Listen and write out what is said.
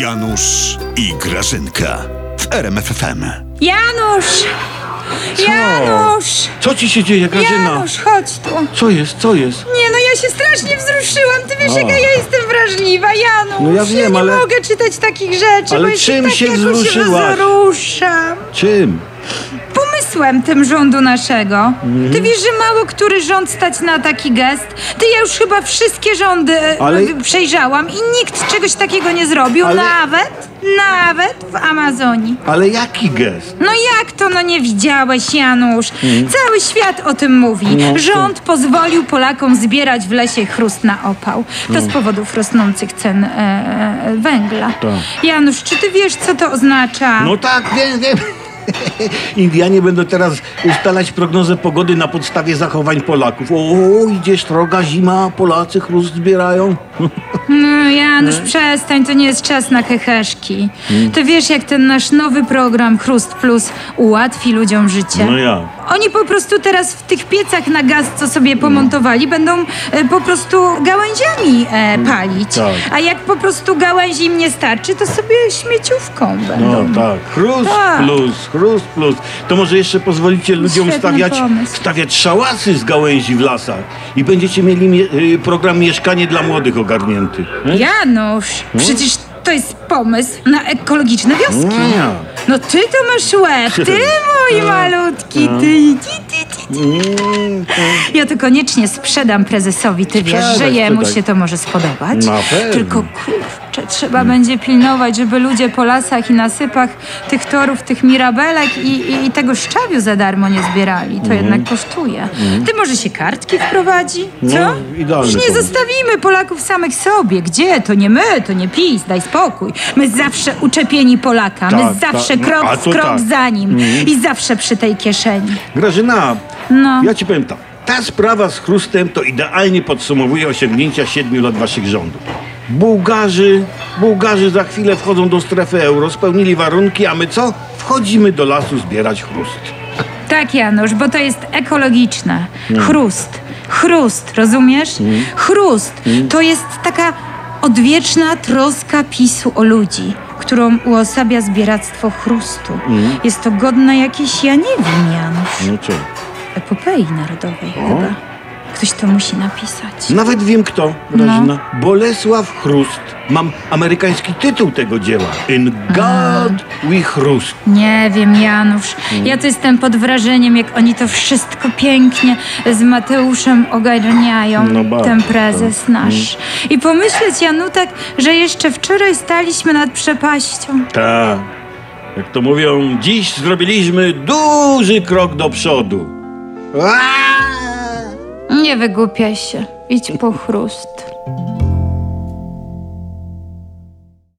Janusz i Grażynka w RMFFM. Janusz! Janusz! Co ci się dzieje, Grażyna? Janusz, chodź tu. Co jest, co jest? Nie no, ja się strasznie wzruszyłam. Ty wiesz, O. jaka ja jestem wrażliwa, Janusz. No ja wiem, nie ale- mogę czytać takich rzeczy, Ale bo ja się czym tak się jakoś wzruszyłaś? wzruszam. Czym? Pomysłem tym rządu naszego. Mhm. Ty wiesz, że mało który rząd stać na taki gest? Ty ja już chyba wszystkie rządy e, Ale- e, przejrzałam i nikt czegoś takiego nie zrobił. Ale- Nawet, nawet w Amazonii. Ale jaki gest? No jak to no nie widziałeś, Janusz? Cały świat o tym mówi. Mhm. No, Rząd pozwolił Polakom zbierać w lesie chrust na opał. To z powodów rosnących cen e, e, węgla. Tak. Janusz, czy ty wiesz, co to oznacza? No tak, wiem, wiem. Indianie będą teraz ustalać prognozę pogody na podstawie zachowań Polaków. O, idzie stroga zima, Polacy chrust zbierają. No, Janusz, przestań, to nie jest czas na heheszki. Ty wiesz, jak ten nasz nowy program Chrust Plus ułatwi ludziom życie? No ja. Oni po prostu teraz w tych piecach na gaz, co sobie pomontowali, będą e, po prostu gałęziami e, palić. tak. A jak po prostu gałęzi im nie starczy, to sobie śmieciówką będą. No tak, chrust Tak. plus, chrust plus. To może jeszcze pozwolicie ludziom Świetny stawiać, pomysł. stawiać szałasy z gałęzi w lasach i będziecie mieli mie- y, program Mieszkanie dla Młodych ogarnięty. nie? Janusz, przecież to jest pomysł na ekologiczne wioski. No ja. No ty to masz łeb, ty mój malutki, ty, ty, ty, ty. To- Ja to koniecznie sprzedam prezesowi, ty wiesz, że jemu się to może spodobać. Na pewno. Tylko kurczę, trzeba będzie pilnować, żeby ludzie po lasach i nasypach tych torów, tych mirabelek i, i, i tego szczawiu za darmo nie zbierali. To jednak kosztuje. Ty może się kartki wprowadzi? Co? No, idealny Już nie pomysł. zostawimy Polaków samych sobie. Gdzie? To nie my, to nie PiS, daj spokój. My zawsze uczepieni Polaka, my Tak, zawsze tak. No, krok a w to krok tak. za nim i zawsze przy tej kieszeni. Grażyna, No. ja ci powiem tak. Ta sprawa z chrustem to idealnie podsumowuje osiągnięcia siedmiu lat waszych rządów. Bułgarzy, Bułgarzy za chwilę wchodzą do strefy euro, spełnili warunki, a my co? Wchodzimy do lasu zbierać chrust. Tak, Janusz, bo to jest ekologiczne. Chrust. Chrust, rozumiesz? Chrust to jest taka odwieczna troska PiSu o ludzi, którą uosabia zbieractwo chrustu. Jest to godne jakiejś, ja nie wiem, Janusz, No co? epopei narodowej chyba. Ktoś to musi napisać. Nawet wiem kto, Grażyna. Bolesław Chrust. Mam amerykański tytuł tego dzieła. In God we Chrust. Nie wiem, Janusz. Ja to jestem pod wrażeniem, jak oni to wszystko pięknie z Mateuszem ogarniają, No bardzo, ten prezes nasz. I pomyśleć, Janutek, że jeszcze wczoraj staliśmy nad przepaścią. Tak. Jak to mówią, dziś zrobiliśmy duży krok do przodu. Aaaa! Nie wygłupiaj się, idź po chrust.